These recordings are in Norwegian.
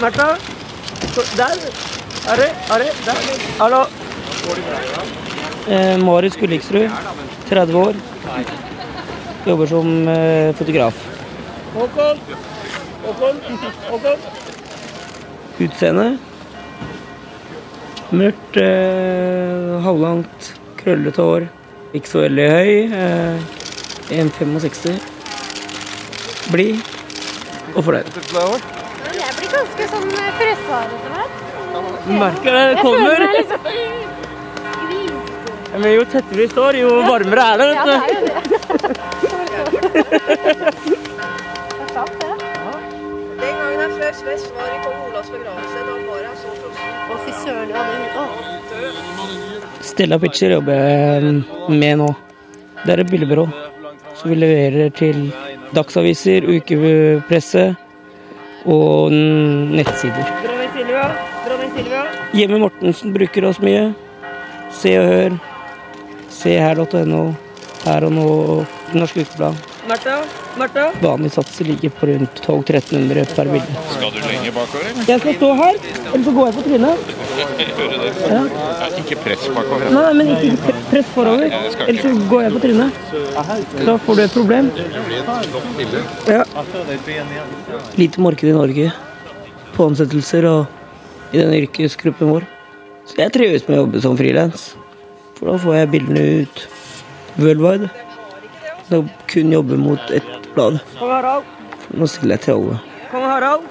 Märtha? Der. Are, Are, der. Hallo. Eh, Marius Gulliksrud, 30 år. Jobber som eh, fotograf. Håkon. Håkon. Håkon. Utseende. Mørkt, eh, halvlangt, krøllete hår. Ikke så veldig høy. Eh, 1,65. Blid og fornøyd. Ganske sånn pressa etter hvert. Merker det, kommer. Jeg føler meg liksom Men jo tettere vi står, jo varmere er det. Ja, vet du. jo det. Er sant, det. Den gangen jeg fløy vest var i kong Olavs begravelse. Da var jeg så frossen. Å, fy søren. Ja, det. Stella Pitcher jobber jeg med nå. Det er et billedbyrå som vi leverer til dagsaviser, ukepresse og nettsider. Dronning Silvia, dronning Silvia. Hjemme Mortensen bruker oss mye. Se og hør. Se her.no, her og nå, Norsk Ukeblad. Martha, Martha. Vanlig sats ligger på rundt 1200-1300 per bilde. Skal du lenger bakover, eller? Jeg skal stå her, eller så går jeg på trynet. Hører. Ja. Ja, Ikke press bakover. Nei, men ikke press forover. Ellers så går jeg på trynet. Da får du et problem. Ja. Lite marked i Norge på ansettelser og i den yrkesgruppen vår. Så jeg trives med å jobbe som frilans. For da får jeg bildene ut worldwide. Da kun jobbe mot ett blad. Nå stiller jeg til alle. Kong Harald.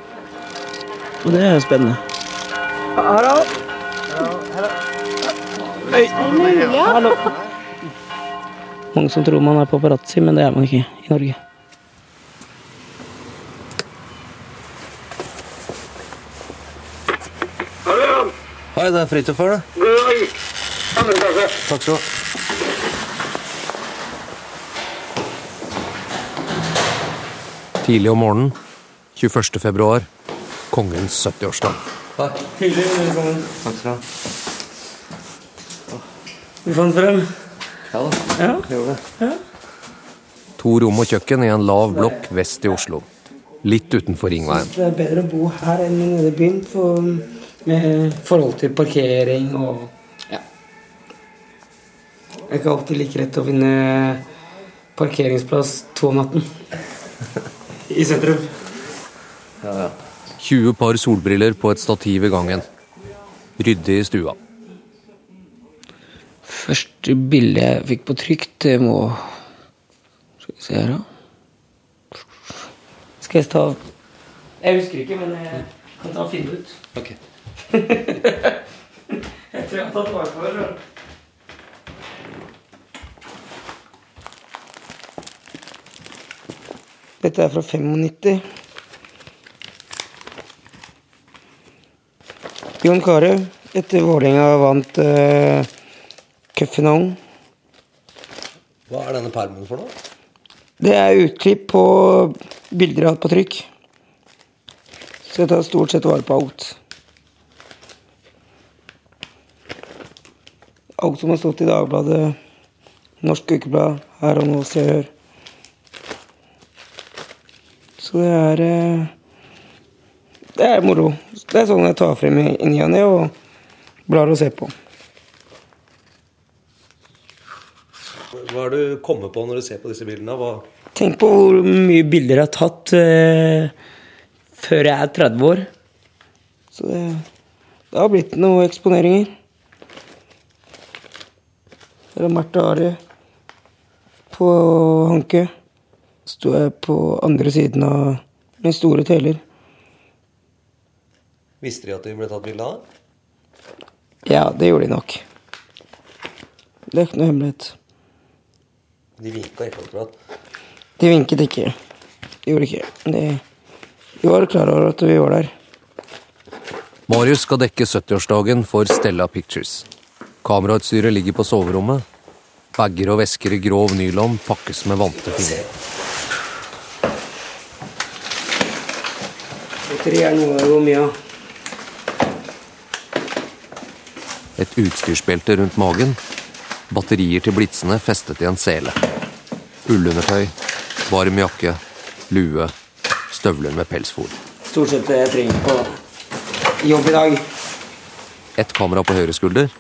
Og det er spennende. Harald. Hei. Hallo. Mange som tror man er paparazzi, men det er man ikke i Norge. Hei, det er Fridtjof her, det. Takk skal du ha. Tidlig om morgenen, 21. februar, kongens 70-årsdag. Takk. Hyggelig. Velkommen. Takk skal du ha. Vi fant frem. Ja da, Ja. gjorde det. To rom og kjøkken i en lav blokk vest i Oslo. Litt utenfor Ringveien. Det er bedre å bo her enn nede i byen for, med forhold til parkering og ja. Det er ikke alltid like lett å finne parkeringsplass to om natten i sentrum. Ja, ja. 20 par solbriller på et stativ i gangen. Ryddig i stua. Første bilde jeg fikk på trykk, det må Skal vi se her, da. Skal jeg ta Jeg husker ikke, men jeg kan ta og finne det ut. Ok. Jeg tror jeg har tatt vare på det. Dette er fra 95. Jon Carew, etter Vålerenga vant uh, cupfinalen. Hva er denne permen for noe? Det er utklipp på bilder jeg har hatt på trykk. Så jeg tar stort sett vare på alt. Alt som har stått i Dagbladet, Norsk Ukeblad, Her og Nå, Se og Hør. Så det er eh, Det er moro. Det er sånn jeg tar frem i ny og ne og blar og ser på. Hva er det du kommer på når du ser på disse bildene? Hva... Tenk på hvor mye bilder jeg har tatt eh, før jeg er 30 år. Så det, det har blitt noen eksponeringer. Her er Märtha Ari på Hanke. Sto jeg på andre siden av med store teler. Visste de at de ble tatt bilde av? Ja, det gjorde de nok. Det er ikke noe hemmelighet. De vinka ikke akkurat. De vinket ikke. De gjorde ikke. De, de var klar over at vi var der. Marius skal dekke 70-årsdagen for Stella Pictures. Kamerautstyret ligger på soverommet. Bager og vesker i grov nylon pakkes med vante fingre. Batteri er noe går mye av. Et utstyrsbelte rundt magen. Batterier til blitsene festet i en sele. Ullundertøy, varm jakke, lue, støvler med pelsfôr. Stort sett det jeg trenger på jobb i dag. Ett kamera på høyre skulder,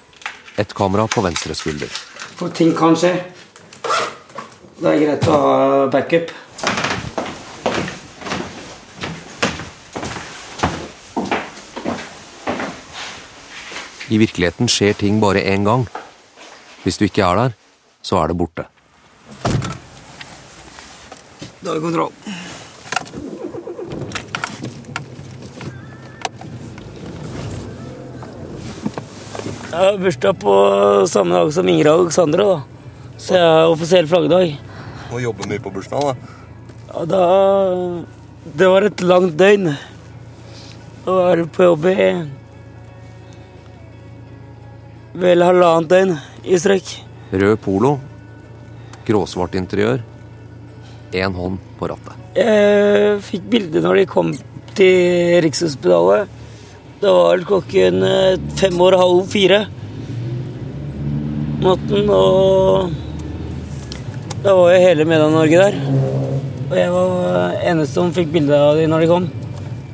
ett kamera på venstre skulder. For ting kan skje. Det er greit å ha backup. I virkeligheten skjer ting bare én gang. Hvis du ikke er der, så er det borte. Da er det kontroll. Jeg har bursdag på samme dag som Ingrid og Alexandra, da. Så jeg har offisiell flaggdag. Og jobber mye på bursdagen, da. Ja, da Det var et langt døgn. Å være på jobb i vel halvannet døgn i strekk. Rød polo, gråsvart interiør, én hånd på rattet. Jeg fikk bilde når de kom til Rikshospitalet. Det var klokken eh, fem år halv fire natten, og da var jo hele Media-Norge der. Og jeg var eneste som fikk bilde av dem når de kom.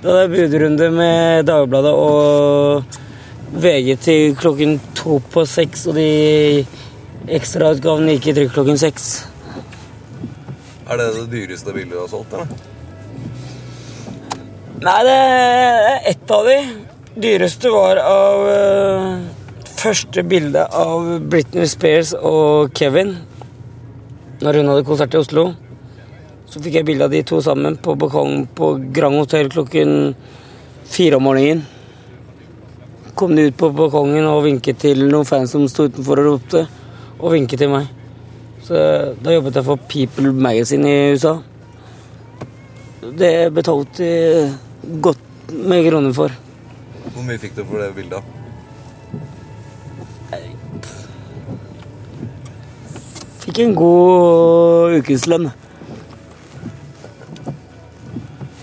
Da hadde jeg budrunde med Dagbladet og VG til klokken to på seks, og de ekstrautgavene gikk i trykk klokken seks. Er det det dyreste bildet du har solgt, eller? Nei, det er ett av de. Dyreste var av uh, første bilde av Britney Spears og Kevin når hun hadde konsert i Oslo. Så fikk jeg bilde av de to sammen på balkongen på Grand Hotel klokken fire om morgenen. Kom de ut på balkongen og vinket til noen fans som sto utenfor og ropte, og vinket til meg. Så da jobbet jeg for People Magazine i USA. Det betalte jeg godt med kroner for. Hvor mye fikk du for det bildet? Fikk en god ukeslønn.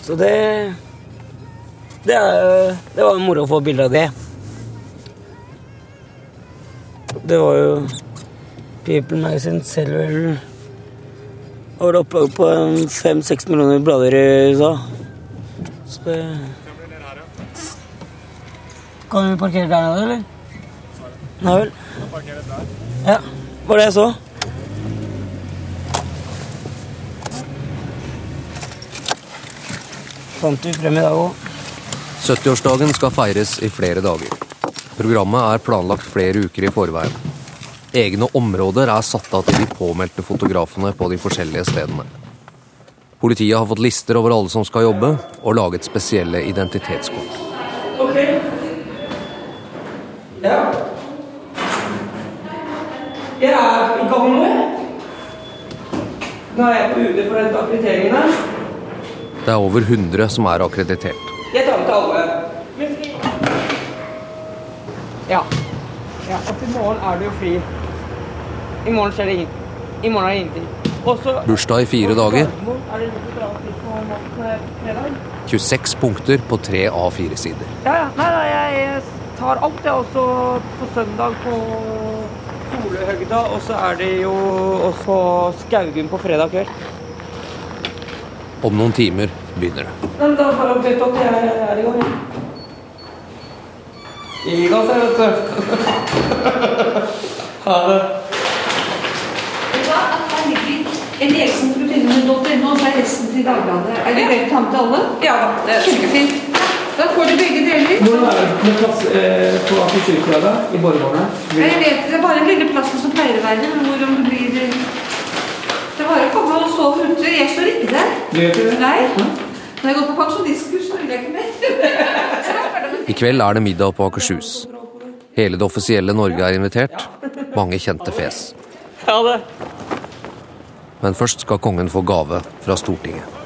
Så det det, det var moro å få bilde av det. Det var jo People Magazine selger vel Var opplag på fem-seks millioner blader i USA? Så det Kan du parkere der nede, eller? Nei vel. Ja, var det jeg så. Fant vi frem i dag òg. 70-årsdagen skal feires i flere dager. Programmet er planlagt flere uker i forveien. Egne områder er satt av til de påmeldte fotografene på de forskjellige stedene. Politiet har fått lister over alle som skal jobbe, og laget spesielle identitetskort. Ok. Ja. Jeg er i gang nå, er jeg på UD for den akkrediteringen her. Det er over 100 som er akkreditert. Jeg tar med til alle. Ja. ja. Og til morgen er det jo fri. I morgen skjer det ingen. I morgen er det ingenting. Også, Bursdag i fire dager. Er det litt bra til på 26 punkter på tre A4-sider. Ja, ja. Nei, nei, jeg tar alt, jeg. Også på søndag på Solhøgda. og så er det jo også Skaugum på fredag kveld. Om noen timer begynner det. Men da har jeg at jeg er i gang. Jeg. Gi gass, vet du. Ha det. En og så er resten til Dagbladet. Er det greit å ta med til alle? Ja da. det er Kjempefint. Da får du begge deler. Hvordan er det med plass eh, på Akershusfredag i Borgårdene? Jeg vet, Det er bare den lille plassen som pleier å være, hvor om det blir Det er bare å komme og sove ute. Jeg står ikke der. Du gjør ikke det? Nei. Når jeg går på pensjonistkurs, så vil jeg ikke mer. I kveld er det middag på Akershus. Hele det offisielle Norge er invitert. Mange kjente fjes. Men først skal kongen få gave fra Stortinget.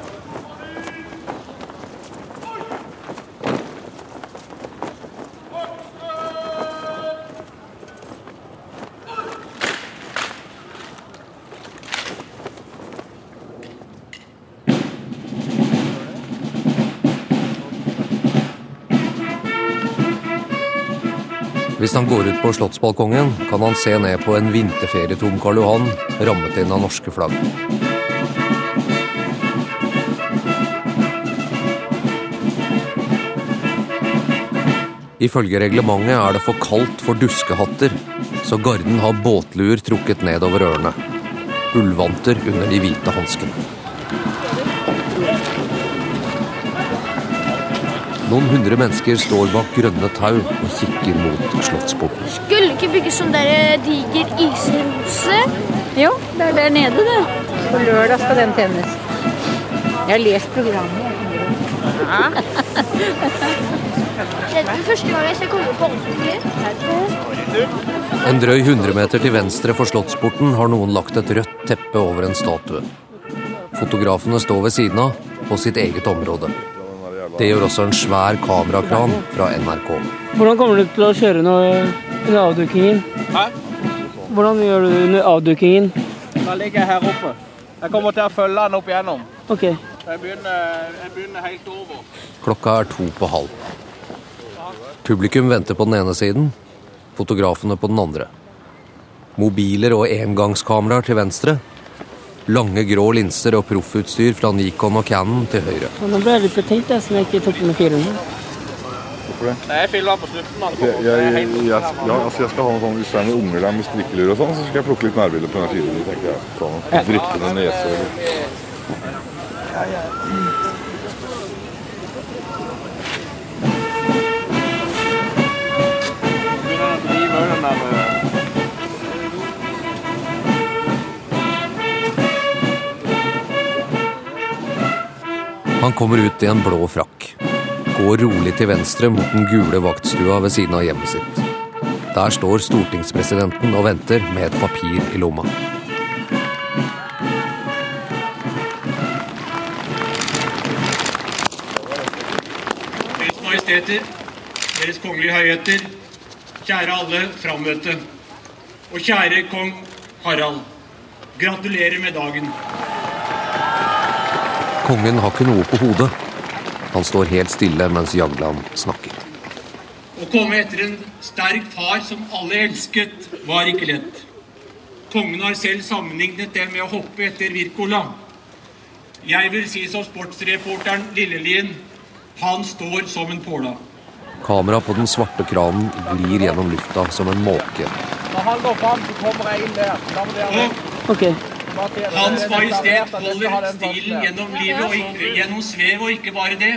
Hvis han går ut på slottsbalkongen, kan han se ned på en vinterferietom Karl Johan rammet inn av norske flagg. Ifølge reglementet er det for kaldt for duskehatter, så garden har båtluer trukket ned over ørene. Ullvanter under de hvite hanskene. Noen hundre mennesker står bak grønne tau og kikker mot Slottsporten. Skulle ikke bygge sånn der eh, diger isrose? Jo, det er der nede, det. På lørdag skal den tennes. Jeg har lest programmet. Det er første gang jeg skal komme på ordentlig. En drøy 100 meter til venstre for Slottsporten har noen lagt et rødt teppe over en statue. Fotografene står ved siden av, på sitt eget område. Det gjør også en svær kamerakran fra NRK. Hvordan kommer du til å kjøre nå under avdukingen? Hæ? Hvordan gjør du under avdukingen? Da ligger jeg her oppe. Jeg kommer til å følge den opp igjennom. Ok. Jeg begynner, jeg begynner helt over. Klokka er to på halv. Publikum venter på den ene siden, fotografene på den andre. Mobiler og engangskameraer til venstre. Lange grå linser og proffutstyr fra Nikon og Cannon til høyre. Nå ble jeg litt betenkt, jeg, siden jeg ikke tok med 400. Nei, Jeg filmer på slutten. Jeg, jeg, jeg, ja, altså jeg skal ha noe sånn, Hvis det er noen unger der med strikkelur og sånn, så skal jeg plukke litt nærbilder på den filen. tenker jeg. Sånn, Dryppende nese eller ja, ja. å Han kommer ut i en blå frakk. Går rolig til venstre mot den gule vaktstua ved siden av hjemmet sitt. Der står stortingspresidenten og venter med et papir i lomma. Deres Majesteter, Deres Kongelige Høyheter, kjære alle frammøtte. Og kjære kong Harald. Gratulerer med dagen. Kongen har ikke noe på hodet. Han står helt stille mens Jagland snakker. Å komme etter en sterk far som alle elsket, var ikke lett. Kongen har selv sammenlignet det med å hoppe etter Wirkola. Jeg vil si som sportsreporteren Lillelien, han står som en påla. Kameraet på den svarte kranen glir gjennom lufta som en måke. Når han går fram, så kommer jeg inn der. Da Og Ok. Hans det Majestet holder stilen gjennom livet og ikke, gjennom svev, og ikke bare det.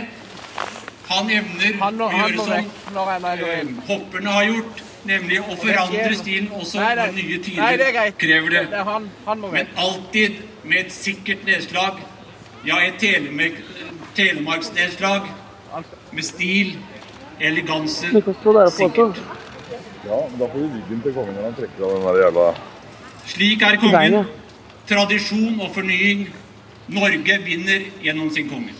Han evner Han å gjøre som eh, hopperne har gjort, nemlig å forandre stilen også Nei, når nye er tider krever det. Det han, han må Men alltid med et sikkert nedslag. Ja, et telemark, telemarksnedslag med stil, eleganse, sikkert. Ja, men da får du ryggen til kongen når han trekker av den der jævla Slik er kongen. Tradisjon og fornying. Norge vinner gjennom sin konge.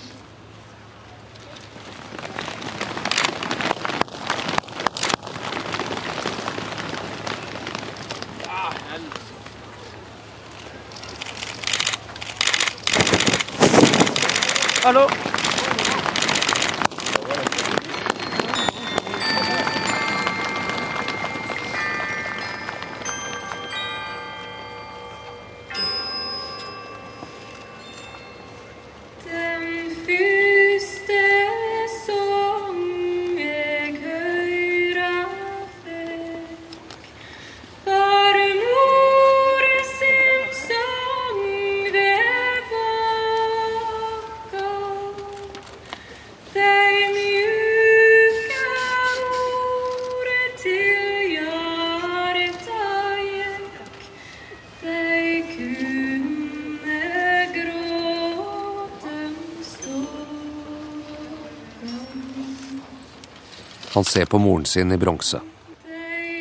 Han ser på moren sin i bronse.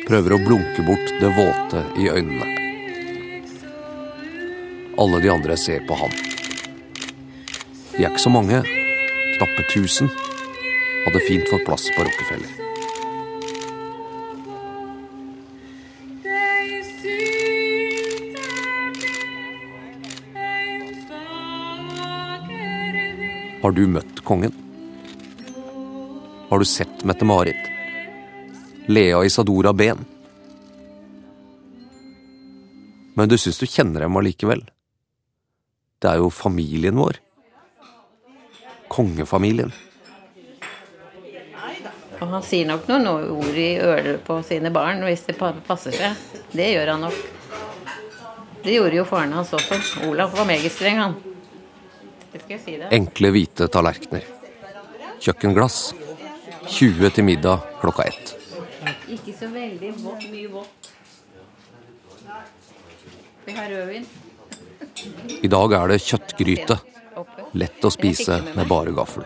Prøver å blunke bort det våte i øynene. Alle de andre ser på han. De er ikke så mange. Knappe 1000. Hadde fint fått plass på Rockefeller. Har du møtt kongen? Har du sett Mette-Marit? Lea Isadora Ben? Men du syns du kjenner dem allikevel? Det er jo familien vår. Kongefamilien. Og han sier nok noen ord i øret på sine barn hvis det passer seg. Det gjør han nok. Det gjorde jo faren hans også. Olaf var meget streng, han. Si. Enkle, hvite tallerkener. Kjøkkenglass. 20 til middag klokka ett. Ikke så veldig vått, mye vått. Vi har rødvin. I dag er det kjøttgryte. Lett å spise med bare gaffel.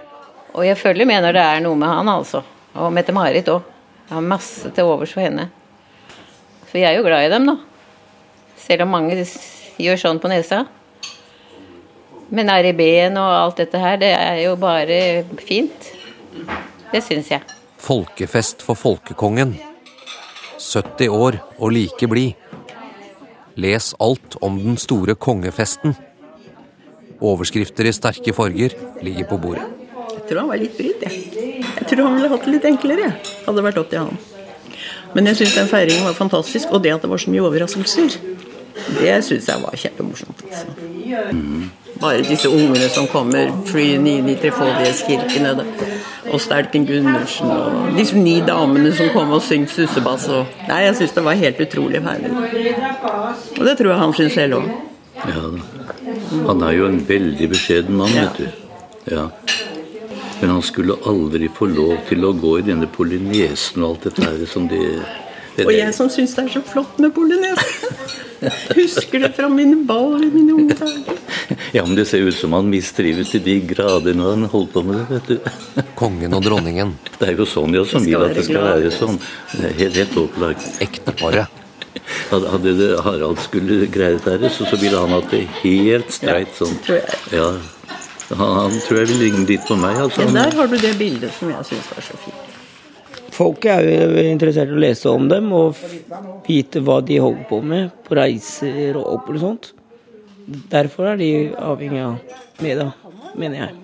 Og jeg føler med når det er noe med han, altså. Og Mette-Marit òg. Jeg har masse til overs for henne. For jeg er jo glad i dem, da. Selv om mange gjør sånn på nesa. Men RIB-en og alt dette her, det er jo bare fint. Det syns jeg. Folkefest for folkekongen. 70 år og like blid. Les alt om den store kongefesten. Overskrifter i sterke farger ligger på bordet. Jeg tror han var litt brydd, jeg. Jeg tror han ville hatt det litt enklere, jeg. Hadde det vært opp til han. Men jeg syns den feiringen var fantastisk, og det at det var så mye overraskelser, det syns jeg var kjempemorsomt. Altså. Bare disse ungene som kommer, fly Nini Trefoldighetskirkene og Stelken Gundersen og disse ni damene som kom og syngte sussebass. Og... Nei, jeg syns det var helt utrolig herlig. Og det tror jeg han syns selv òg. Ja. Han er jo en veldig beskjeden mann, vet du. Ja. Men han skulle aldri få lov til å gå i denne polynesen og alt dette her som de det, Og jeg som syns det er så flott med polynese. Husker det fra mine ball i mine unge dager. Ja, men det ser ut som han mistrives til de grader når han holder på med det, vet du. Kongen og dronningen. Det er jo sånn ja, som vil at det skal være sånn. Det er helt, helt opplagt. Ekteparet. Hadde det, Harald skulle greie dette, så, så ville han hatt det helt streit sånn. Ja, han, han tror jeg vil ligne litt på meg. Altså. Men der har du det bildet som jeg syns var så fint. Folk er jo interessert i å lese om dem og vite hva de holder på med på reiser og opp og sånt. Derfor er de avhengig av media, mener jeg.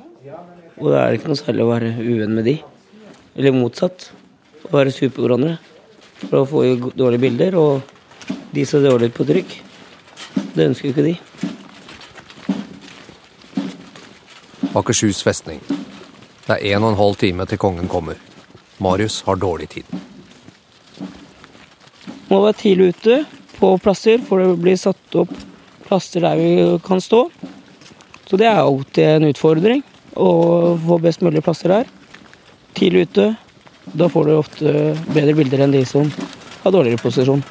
Og da er det ikke noe særlig å være uvenn med de. Eller motsatt. Å være superhverandre. For da får vi dårlige bilder, og de ser dårlig på trykk. Det ønsker jo ikke de. Akershus festning. Det er en og en halv time til kongen kommer. Marius har dårlig tid. Må være tidlig ute på plasser, for det blir satt opp plasser der vi kan stå. Så det er alltid en utfordring å få best mulig plasser der. Tidlig ute. Da får du ofte bedre bilder enn de som har dårligere posisjon.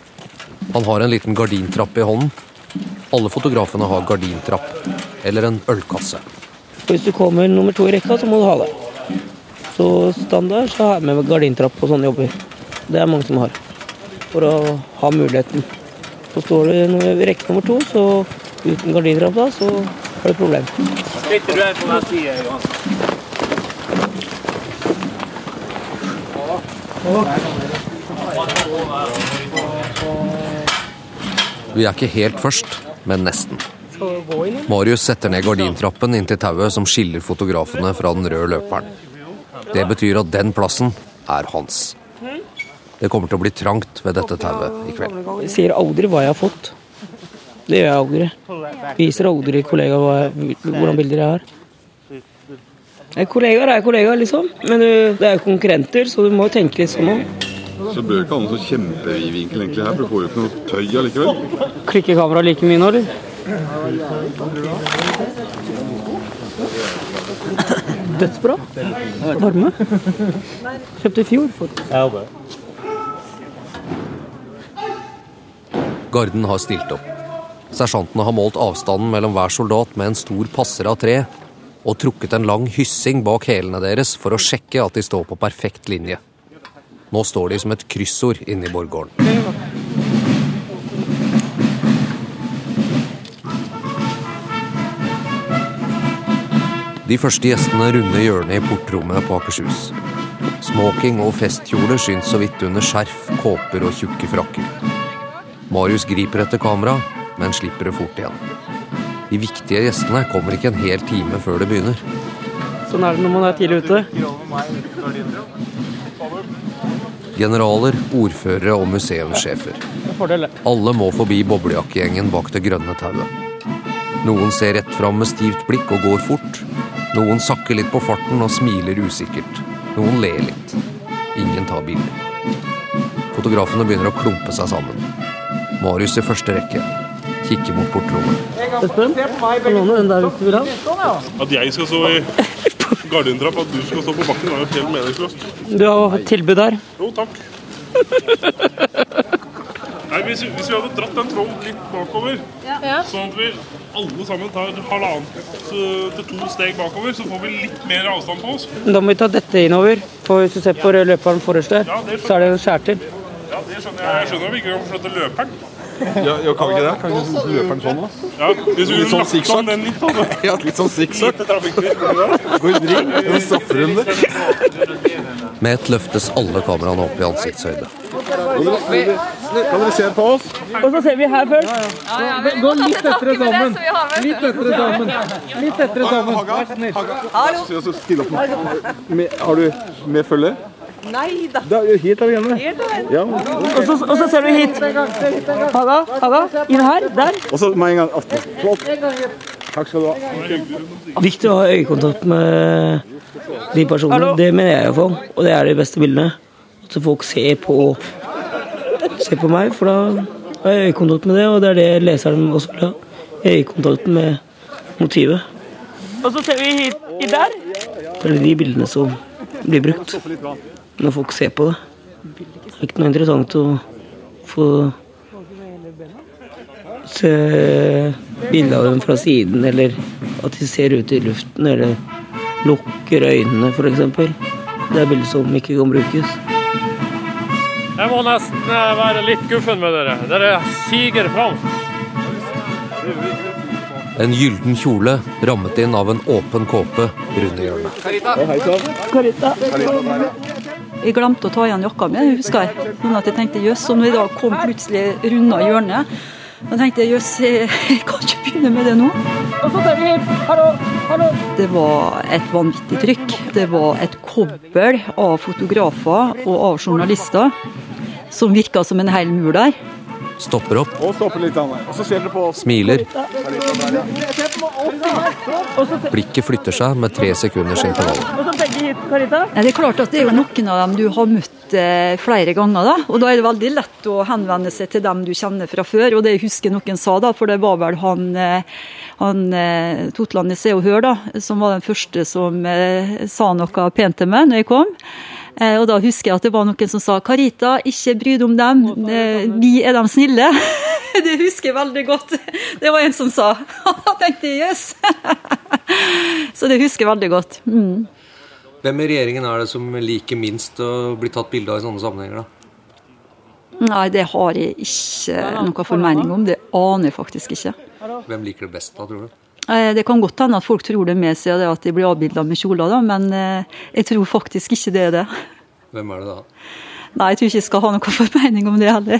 Han har en liten gardintrapp i hånden. Alle fotografene har gardintrapp, eller en ølkasse. Hvis du kommer nummer to i rekka, så må du ha det. Så standard så har jeg med gardintrapp på sånne jobber. Det er mange som har. For å ha muligheten. Så står du i rekke nummer to, så uten gardintrapp da, så har du et problem. Sitter du her på hver side, Johansen? Vi er ikke helt først, men nesten. Marius setter ned gardintrappen inntil tauet som skiller fotografene fra den røde løperen. Det betyr at den plassen er hans. Det kommer til å bli trangt ved dette tauet i kveld. Jeg sier aldri hva jeg har fått. Det gjør jeg aldri. Viser aldri kollegaer hvordan bilder jeg har. Kollegaer er kollegaer, liksom. Men det er jo konkurrenter, så du må tenke litt sånn òg. Så bør ikke ha noen så kjempevid vinkel egentlig her, for du får jo ikke noe tøy allikevel. Klikker kameraet like mye nå, eller? Dødsbra. Varme. Kjøpte i fjor. Garden har stilt opp. Sersjantene har målt avstanden mellom hver soldat med en stor passer av tre, og trukket en lang hyssing bak hælene deres for å sjekke at de står på perfekt linje. Nå står de som et kryssord inne i borggården. De første gjestene runder hjørnet i portrommet på Akershus. Smoking og festkjole syns så vidt under skjerf, kåper og tjukke frakker. Marius griper etter kamera, men slipper det fort igjen. De viktige gjestene kommer ikke en hel time før det begynner. Sånn er det når man er tidlig ute. Generaler, ordførere og museumssjefer. Alle må forbi boblejakkegjengen bak det grønne tauet. Noen ser rett fram med stivt blikk og går fort. Noen sakker litt på farten og smiler usikkert. Noen ler litt. Ingen tar bilder. Fotografene begynner å klumpe seg sammen. Marius i første rekke kikker mot portrommet. Espen, kan låne den der hvis du vil ha. At jeg skal stå i gardintrapp, at du skal stå på bakken, er jo helt meningsløst. Du har fått tilbud her. Jo, takk. Nei, hvis, hvis vi hadde dratt den tråden litt bakover, sånn at vi alle sammen tar halvannet til to steg bakover, så får vi litt mer avstand på oss. Da må vi ta dette innover. For hvis du ser på løperen forrest der, så er det en skjærtil. Ja, det skjønner jeg. Jeg skjønner at vi ikke kan flytte løperen. Ja, ja, kan vi ikke det? Kan vi løpe den sånn, da? Ja, hvis vi Litt sånn sikksakk. Ja, litt sånn sikksakk. Gå i ring, en strafferunde. Med ett løftes alle kameraene opp i ansiktshøyde. Kan dere se på oss? Og så ser vi her først. Gå litt tettere sammen. Litt tettere sammen. Litt tettere sammen. Vær snill. Så-. Med, har du med følge? Nei da. Da, hit er vi hjemme. Helt alene. Ja. Og så, og så ser du hit. Halla, halla. Inn her. Der. Og så med en gang aften. Flott. Takk skal du ha. Viktig å ha øyekontakt med de personene. Det mener jeg iallfall. Og det er de beste bildene. At folk ser på ser på meg, for da har jeg øyekontakt med det, og det er det leseren også vil ha. Øyekontakt med motivet. Og så ser vi hit i der. Det er de bildene som blir brukt når folk ser på det. Det er ikke noe interessant å få se bilde av dem fra siden, eller at de ser ut i luften, eller lukker øynene, f.eks. Det er bilder som ikke kan brukes. Jeg må nesten eh, være litt guffen med dere. Dere siger fram. En gylden kjole rammet inn av en åpen kåpe runde hjørnet. Karita. Jeg glemte å ta igjen jakka mi, husker jeg. Sånn at jeg tenkte jøss, og når jeg da kom plutselig runda hjørnet, da tenkte jeg jøss, jeg kan ikke begynne med det nå. Det var et vanvittig trykk. Det var et kobbel av fotografer og av journalister som virka som en hel mur der. Stopper opp, Og stopper litt, Anne. Og så ser dere på oss. smiler, blikket flytter seg med tre sekunders intervall. Ja, det er klart at det er jo noen av dem du har møtt eh, flere ganger, da. Og da er det veldig lett å henvende seg til dem du kjenner fra før. Og det jeg husker noen sa, da, for det var vel han, eh, han eh, Totland i Se og Hør, da, som var den første som eh, sa noe pent til meg når jeg kom. Eh, og da husker jeg at det var noen som sa 'Karita, ikke bry deg om dem, eh, vi er de snille'. det husker jeg veldig godt. Det var en som sa. Da tenkte jeg jøss. Så det husker jeg veldig godt. Mm. Hvem i regjeringen er det som liker minst å bli tatt bilde av i sånne sammenhenger, da? Nei, det har jeg ikke noe formening om. Det aner jeg faktisk ikke. Hvem liker det best, da, tror du? Eh, Det kan godt hende at folk tror det med seg det at de blir avbilda med kjoler, da, men eh, jeg tror faktisk ikke det er det. Hvem er det da? Nei, jeg tror ikke jeg skal ha noe formening om det heller.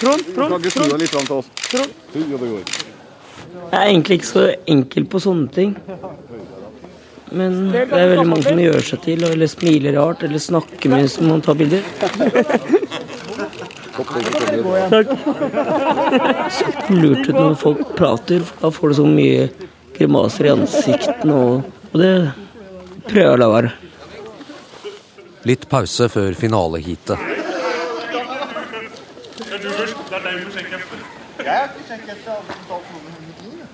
Trond, Trond, Trond. litt fram til oss. Trond. Jeg er egentlig ikke så enkel på sånne ting. Men det er veldig mange som gjør seg til, eller smiler rart, eller snakker mens man tar bilder. Takk. Lurt ut når folk prater, da får du så mye grimaser i ansiktene, og, og det prøver jeg å la være. Litt pause før finaleheatet.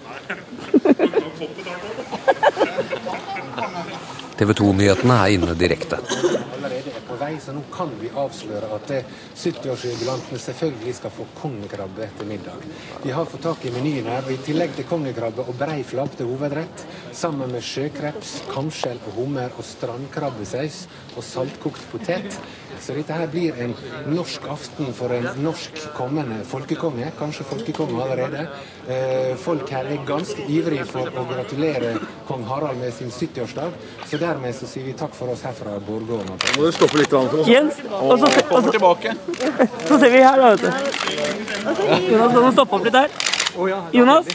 TV 2-nyhetene er inne direkte. Vei, så nå kan vi avsløre at eh, 70-årsjubilantene selvfølgelig skal få kongekrabbe etter middag. Vi har fått tak i menyen her, og i tillegg til kongekrabbe og brei flak til hovedrett, sammen med sjøkreps, kamskjell og hummer og strandkrabbesaus og saltkokt potet. Så dette her blir en norsk aften for en norsk kommende folkekonge, kanskje folkekonge allerede. Eh, Folk her er ganske ivrige for å gratulere kong Harald med sin 70-årsdag, så dermed så sier vi takk for oss herfra Borgården. Må du stoppe litt annet. Jens, og så, og så, tilbake. så ser vi her, da, vet du. Jonas, du må stoppe opp litt der. Jonas.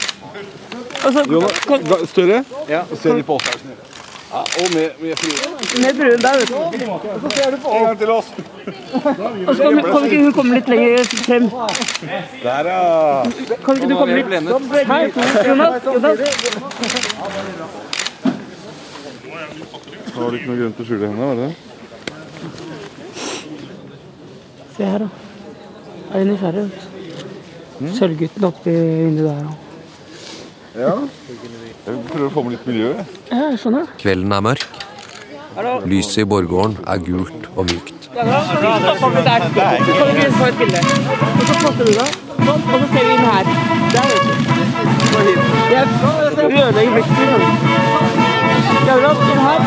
Og så, Jonas, større? Ja. Og ser vi på oss her. Ja, og med, med fruen. med fruen der, vet du. Og så ser du på oss. En gang til oss. Og så kan, kan ikke hun komme litt lenger frem? Der, ja. Kan ikke du komme litt Her, Jonas. Jonas. Har du ikke noe grunn til å skjule henne, var det det? Se her, da. Er det nysgjerrig, vet du. Sølvgutten oppi vinduet der. da. Ja. Jeg prøver å få med litt miljø. Ja, jeg skjønner. Kvelden er mørk. Lyset i borggården er gult og mykt. Ja, da kan begynne på et bilde. Og så poster du deg. Og så ser vi inn her. Der, vet du. Vi ødelegger vekten. Gaurav, inn her.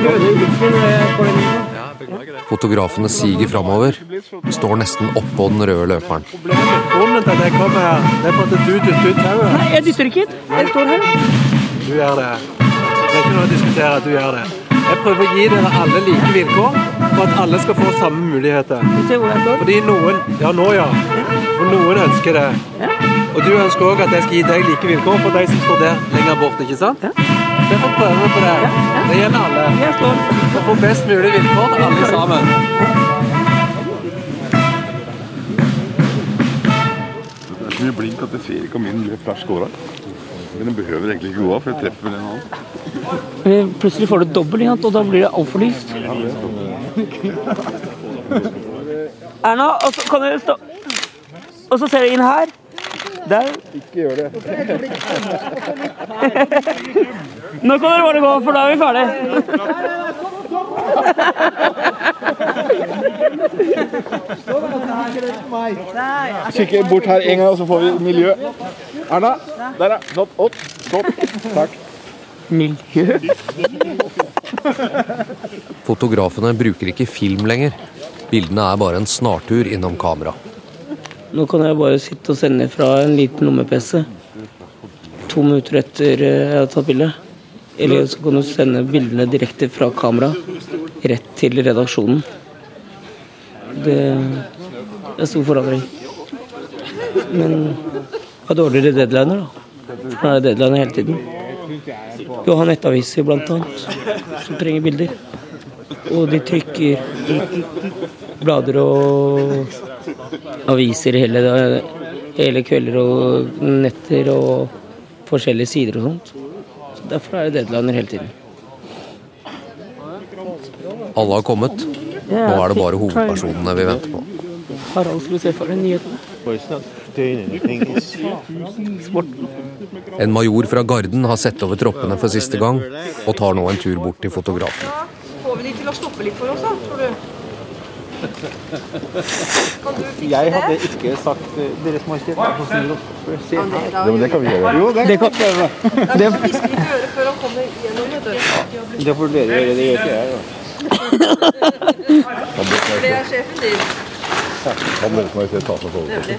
Vi ødelegger vekten jeg får den. Fotografene siger framover, står nesten oppå den røde løperen. Grunnen til at jeg kommer her, det er for at du dytter ut tauet. Nei, jeg dytter ikke ut. Jeg står her. Du gjør det. Det er ikke noe å diskutere at du gjør det. Jeg prøver å gi dere alle like vilkår, for at alle skal få samme muligheter. Fordi noen Ja, nå ja. For noen ønsker det. Og du ønsker òg at jeg skal gi deg like vilkår for de som står der lenger bort, ikke sant? Derfor prøver vi på det. Det gjelder alle. Å få best mulig vilkår til alle sammen. Det er så mye blink at jeg ser ikke om min flash går av. Men den behøver egentlig ikke gå av, for jeg treffer vel en annen. Plutselig får du dobbelt, ikke og da blir det altfor lyst. Erna, og så kan du stå Og så ser du inn her. Der. Ikke gjør det. Nå kan dere bare gå, for da er vi ferdig. Kikker bort her en gang, og så får vi miljø. Erna, der ja. Stopp. opp. Stopp. Takk. Miljø? Fotografene bruker ikke film lenger. Bildene er bare en snartur innom kamera. Nå kan jeg bare sitte og sende fra en liten lomme-PC. To minutter etter eh, jeg har tatt bildet. Eller så kan du sende bildene direkte fra kamera rett til redaksjonen. Det er stor forandring. Men jeg har dårligere deadliner, da. For nå er det deadliner hele tiden. Du har nettaviser blant annet, som trenger bilder. Og de trykker blader og aviser hele, hele kvelder og netter og forskjellige sider og sånt. Så Derfor er det deadliner hele tiden. Alle har kommet. Nå er det bare hovedpersonene vi venter på. Harald skulle se for nyhetene. En major fra Garden har sett over troppene for siste gang, og tar nå en tur bort til fotografen. Får vi de til å stoppe litt for oss, da, tror du? Kan du fikse Jeg hadde ikke sagt Deres Majestet, vær så snill å se det- her. det kan vi gjøre. Jo, det, Det kan- vi gjøre. Det får dere gjøre, det gjør ikke jeg. Det er sjefen din. Overkroppen? Kan Deres Majestet ta seg på overkroppen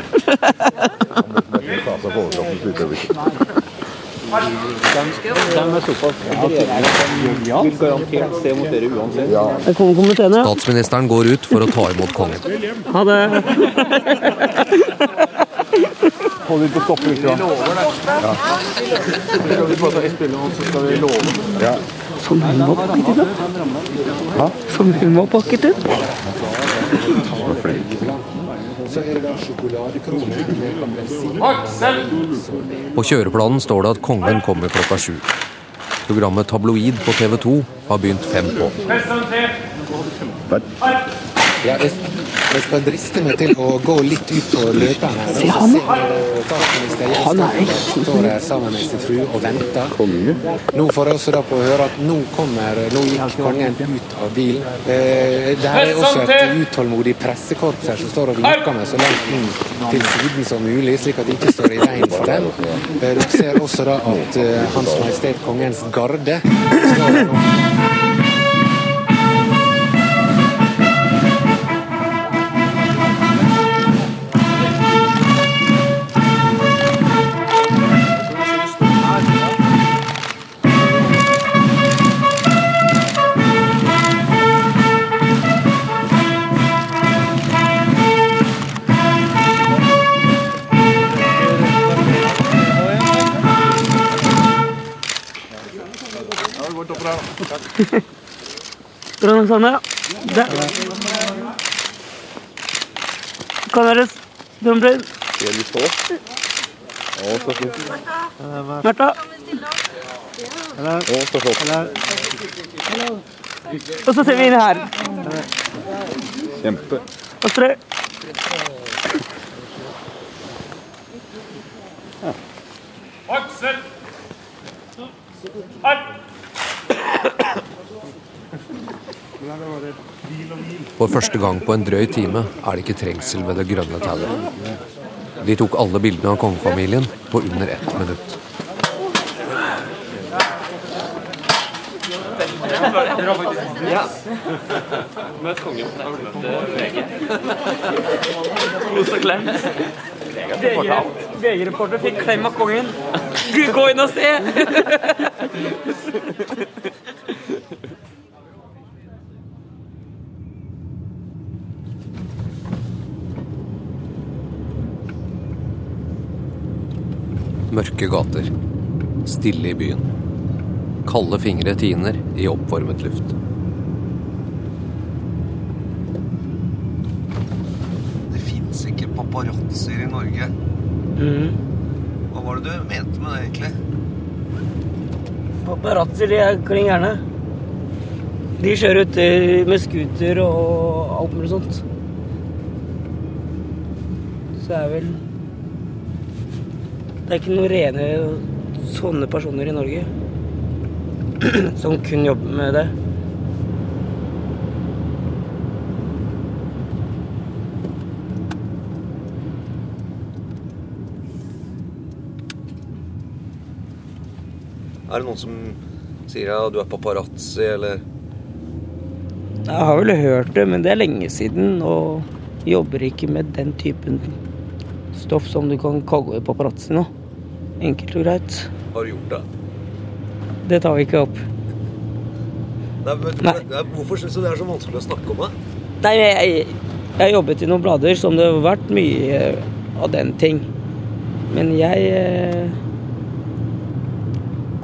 er. Statsministeren går ut for å ta imot kongen. Ha det. Hold litt på stoppe litt. Ja. Ja. Skal vi bare ta ett bilde, og så skal vi love? Ja. Som hun var pakket inn, da. Som hun var pakket inn. Er. På kjøreplanen står det at kongen kommer klokka sju. Programmet Tabloid på TV 2 har begynt fem på. Ja, jeg, skal driste meg til å gå litt ut på løperen her. Se han. Han er ikke står her sammen med sin frue og venter. Nå får jeg også da på å høre at nå kommer Nå gikk kongen ut av bilen. Eh, det er også et utålmodig pressekorps her som står og vinker meg så langt inn til siden som mulig, slik at de ikke står i veien for dem. Eh, dere ser også da at eh, Hans Majestet Kongens Garde står her Sonja. Hvordan ja. Der. Kan dere Trondheim? Skal vi stå? Å, så fint. Märtha? Å, så flott. Og så ser vi inn her. Kjempe. Astrid. Aksel! Her! For første gang på en drøy time er det ikke trengsel ved det grønne tauet. De tok alle bildene av kongefamilien på under ett minutt. Ja. Møt kongen. VG? Kos og klem. VG-reporter fikk klem av kongen. Gå inn og se! Mørke gater. Stille i byen. Kalde fingre tiner i oppvarmet luft. Det fins ikke paparazzoer i Norge. Hva var det du mente med det, egentlig? Paparazzoer, de er klin gærne. De kjører ute med scooter og alt mulig sånt. Så er vel Det er ikke noen rene sånne personer i Norge som kun jobber med det. Er det noen som sier at du er paparazzi, eller Jeg har vel hørt det, men det er lenge siden, og jobber ikke med den typen stoff som du kan kalle paparazzi nå. Enkelt og greit. Har du gjort det? Det tar vi ikke opp. Nei, men, Nei. Hvorfor syns du det er så vanskelig å snakke om det? Nei, jeg, jeg har jobbet i noen blader som det har vært mye av den ting. Men jeg eh,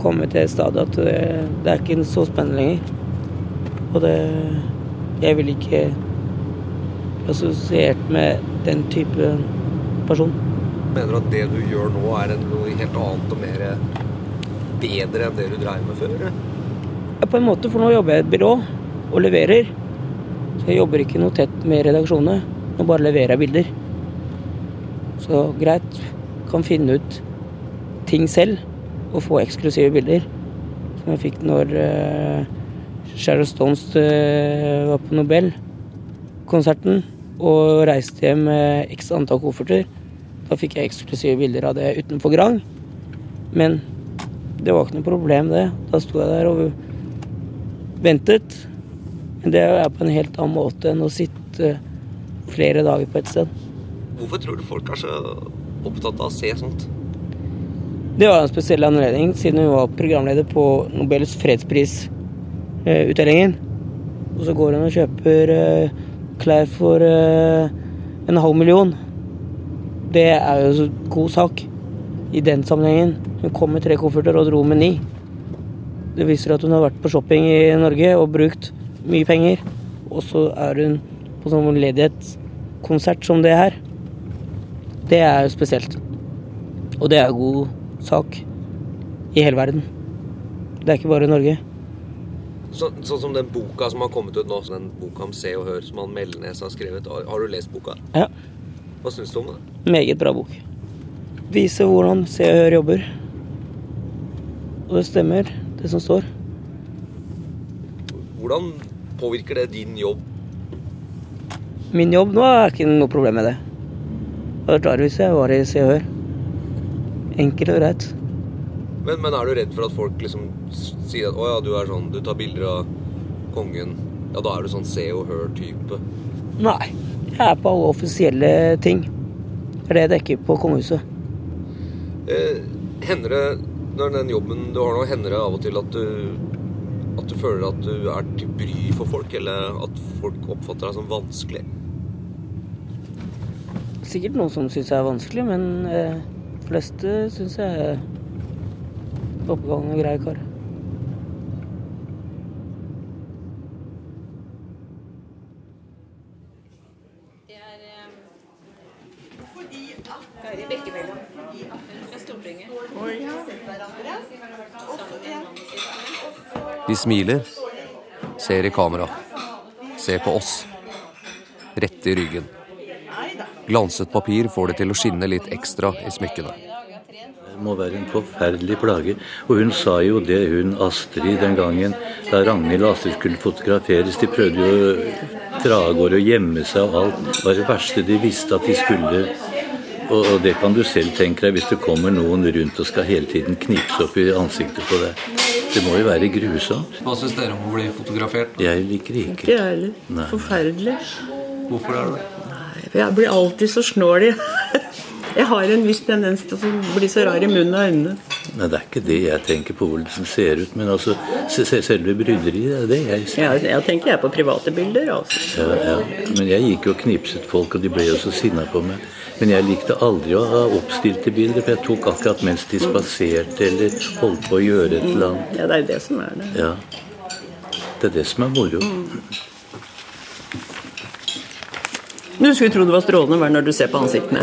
kommer til et stadium at det, det er ikke så spennende lenger. Og det Jeg vil ikke assosiert med den type person. Mener du at det du gjør nå, er noe helt annet og mer bedre enn det du dreiv med før? Ja, på en måte, for nå jobber jeg i et byrå og leverer. Så jeg jobber ikke noe tett med redaksjonene. Nå bare leverer jeg bilder. Så greit, kan finne ut ting selv og få eksklusive bilder. Som jeg fikk når uh, Sharon Stones uh, var på Nobel-konserten og reiste hjem med x antall kofferter. Da fikk jeg eksklusive bilder av det utenfor Grang. Men det var ikke noe problem, det. Da sto jeg der og ventet. Men det er på en helt annen måte enn å sitte flere dager på et sted. Hvorfor tror du folk er så opptatt av å se sånt? Det var en spesiell anledning, siden hun var programleder på Nobels fredsprisutdelingen. Og så går hun og kjøper eh, klær for eh, en halv million. Det er jo en god sak i den sammenhengen. Hun kom med tre kofferter og dro med ni. Det viser at hun har vært på shopping i Norge og brukt mye penger. Og så er hun på sånn ledighetskonsert som det her. Det er jo spesielt. Og det er god sak i hele verden. Det er ikke bare i Norge. Så, sånn som den boka som har kommet ut nå, den boka om Se og Hør som han Melnes har skrevet. Har, har du lest boka? Ja. Hva syns du om det? Meget bra bok. Vise hvordan Se og Hør jobber. Og det stemmer, det som står. Hvordan påvirker det din jobb? Min jobb nå er ikke noe problem med det. Hadde vært rar hvis jeg var i Se og Hør. Enkelt og greit. Men, men er du redd for at folk liksom sier at å ja, du er sånn, du tar bilder av kongen. Ja, da er du sånn Se og Hør-type. Nei. Jeg er på alle offisielle ting. Det er det jeg dekker på kongehuset. Eh, hender det, når den jobben du har nå, hender det av og til at du at du føler at du er til bry for folk, eller at folk oppfatter deg som vanskelig? Sikkert noen som syns jeg er vanskelig, men eh, fleste syns jeg er oppegående og grei kar. Kari Bekkemellom fra Stortinget. De smiler, Ser i kamera. Ser på oss. Rett i ryggen. Glanset papir får det til å skinne litt ekstra i smykkene. Det må være en forferdelig plage. Og hun sa jo det, hun Astrid, den gangen da Ragnhild og Astrid skulle fotograferes. De prøvde jo å dra av gårde og gjemme seg og alt. Det var det verste de visste at de skulle. Og, det kan du selv tenke deg hvis det kommer noen rundt og skal hele tiden knipse opp i ansiktet på deg. Det må jo være grusomt. Hva syns dere om å bli fotografert? Jeg liker ikke. Ikke jeg heller. Forferdelig. Hvorfor er det For Jeg blir alltid så snål. Jeg har en viss tendens til å bli så rar i munnen og øynene. Nei, det er ikke det jeg tenker på hvordan det ser ut. Men altså, se- se- selve bryderiet, det er det jeg. Ja, jeg tenker jeg på private bilder, altså. Ja, ja. Men jeg gikk jo og knipset folk, og de ble jo så sinna på meg. Men jeg likte aldri å ha oppstilte bilder, for jeg tok akkurat mens de spaserte eller holdt på å gjøre et eller annet. Ja, det er jo det som er det. Ja. Det er det som er moro. Men du skulle tro det var strålende vær når du ser på ansiktene.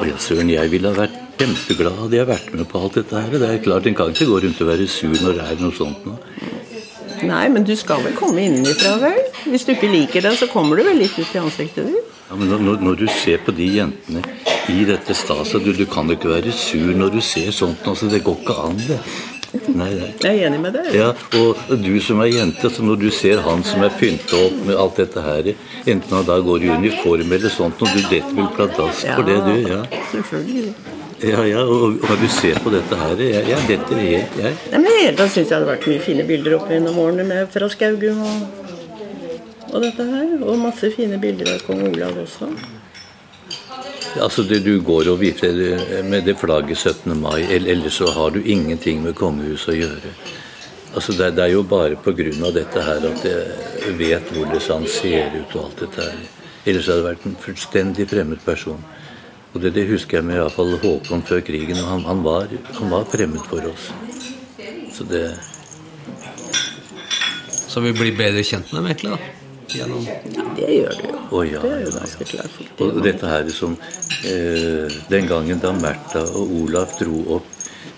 Å ja, søren, jeg ville ha vært kjempeglad hadde jeg vært med på alt dette her. Det er klart, En kan ikke gå rundt og være sur når det er noe sånt noe. Nei, men du skal vel komme innenfra, vel? Hvis du ikke liker det, så kommer du vel litt ut i ansiktet ditt. Ja, men når, når du ser på de jentene i dette staset, du, du kan jo ikke være sur når du ser sånt. Altså, det går ikke an, det. Nei, nei. Jeg er enig med deg. Ja, og du som er jente, så når du ser han som er pynta opp med alt dette her, enten han da går i uniform eller sånt, og du detter vel pladask for det, du? Ja, Selvfølgelig. Ja, ja og, og du ser på dette her, jeg, jeg detter helt, jeg. Nei, men hele tatt syns jeg det hadde vært mye fine bilder opp gjennom årene med fra Skaugum og, og dette her. Og masse fine bilder av kong Olav også. Altså, det, Du går og vifter med det flagget 17. mai, el- ellers så har du ingenting med kongehuset å gjøre. Altså, det, det er jo bare pga. dette her at jeg vet hvordan han ser ut og alt dette her. Ellers hadde jeg vært en fullstendig fremmed person. Og det, det husker jeg med i hvert fall Håkon før krigen. og Han, han, var, han var fremmed for oss. Så det Så vi blir bedre kjent med dem, egentlig? da? Gjennom Det gjør du jo. Oh, ja, Det er jo ja, ganske klart. Og dette her som eh, Den gangen da Märtha og Olaf dro opp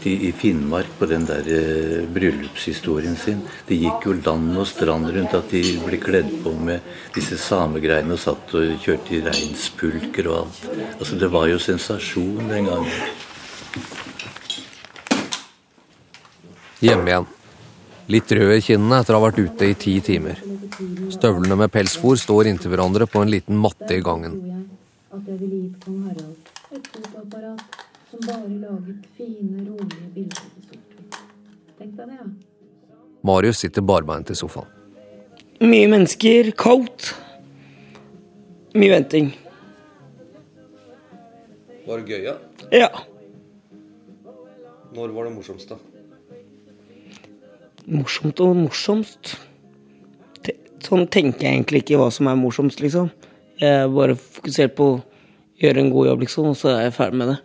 i, i Finnmark på den der eh, bryllupshistorien sin Det gikk jo land og strand rundt at de ble kledd på med disse samegreiene og satt og kjørte i reinspulker og alt. Altså Det var jo sensasjon den gangen. Hjemme igjen. Litt rød i kinnene etter å ha vært ute i ti timer. Støvlene med pelsfòr står inntil hverandre på en liten matte i gangen. at jeg ville gitt kong Harald et fotoapparat som bare laget fine, rolige bilder på sort-hvitt. Tenk deg det, ja. Marius sitter barbeint i sofaen. Mye mennesker, kaldt. Mye venting. Var det gøy, ja? Ja. Når var det morsomst, da? Morsomt og morsomst. Sånn tenker jeg egentlig ikke hva som er morsomst, liksom. Jeg er bare fokusert på å gjøre en god jobb, liksom, og så er jeg ferdig med det.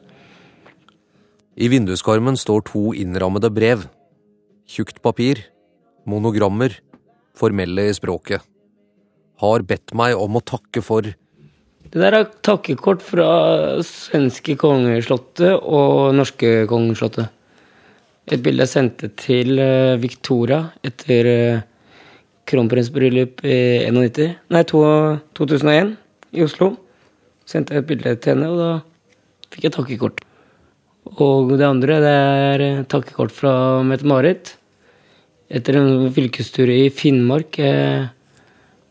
I vinduskarmen står to innrammede brev. Tjukt papir. Monogrammer. Formelle i språket. Har bedt meg om å takke for Det der er takkekort fra svenske kongeslottet og norske kongeslottet. Et bilde jeg sendte til eh, Victoria etter eh, kronprinsbryllup i 91. Nei, 2001 i Oslo. Sendte jeg et bilde til henne, og da fikk jeg takkekort. Og det andre det er eh, takkekort fra Mette-Marit. Etter en fylkestur i Finnmark jeg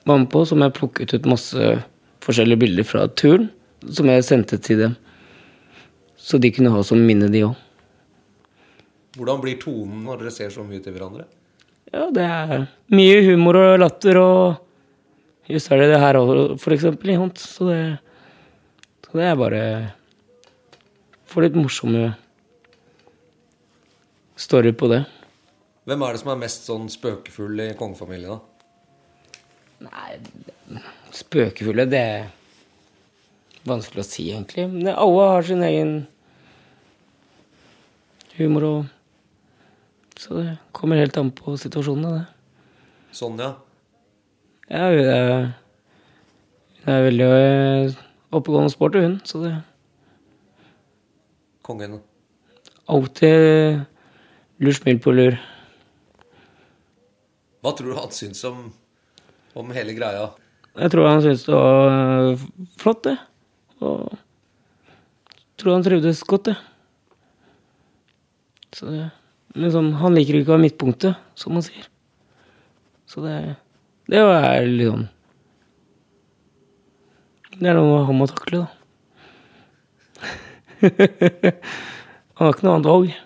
var med på, som jeg plukket ut masse forskjellige bilder fra turen, som jeg sendte til dem. Så de kunne ha som minne, de òg. Hvordan blir tonen når dere ser så mye til hverandre? Ja, det er mye humor og latter og Just er det det her òg, eksempel, i hånd. Så det, så det er bare Få litt morsomme story på det. Hvem er det som er mest sånn spøkefull i kongefamilien, da? Nei, spøkefulle, det er vanskelig å si, egentlig. Men alle har sin egen humor og Så det kommer helt an på situasjonen, det. Sonja? Ja, hun er, hun er veldig øh, oppegående sporty, hun. Så det Kongen? alltid lur smil på lur. Hva tror du han syns om, om hele greia? Jeg tror han syntes det var øh, flott, det. Og tror han trivdes godt, det. Så det Men sånn, han liker ikke å være midtpunktet, som man sier. Så det Det er litt sånn Det er noe han må takle, da. han har ikke noe annet valg.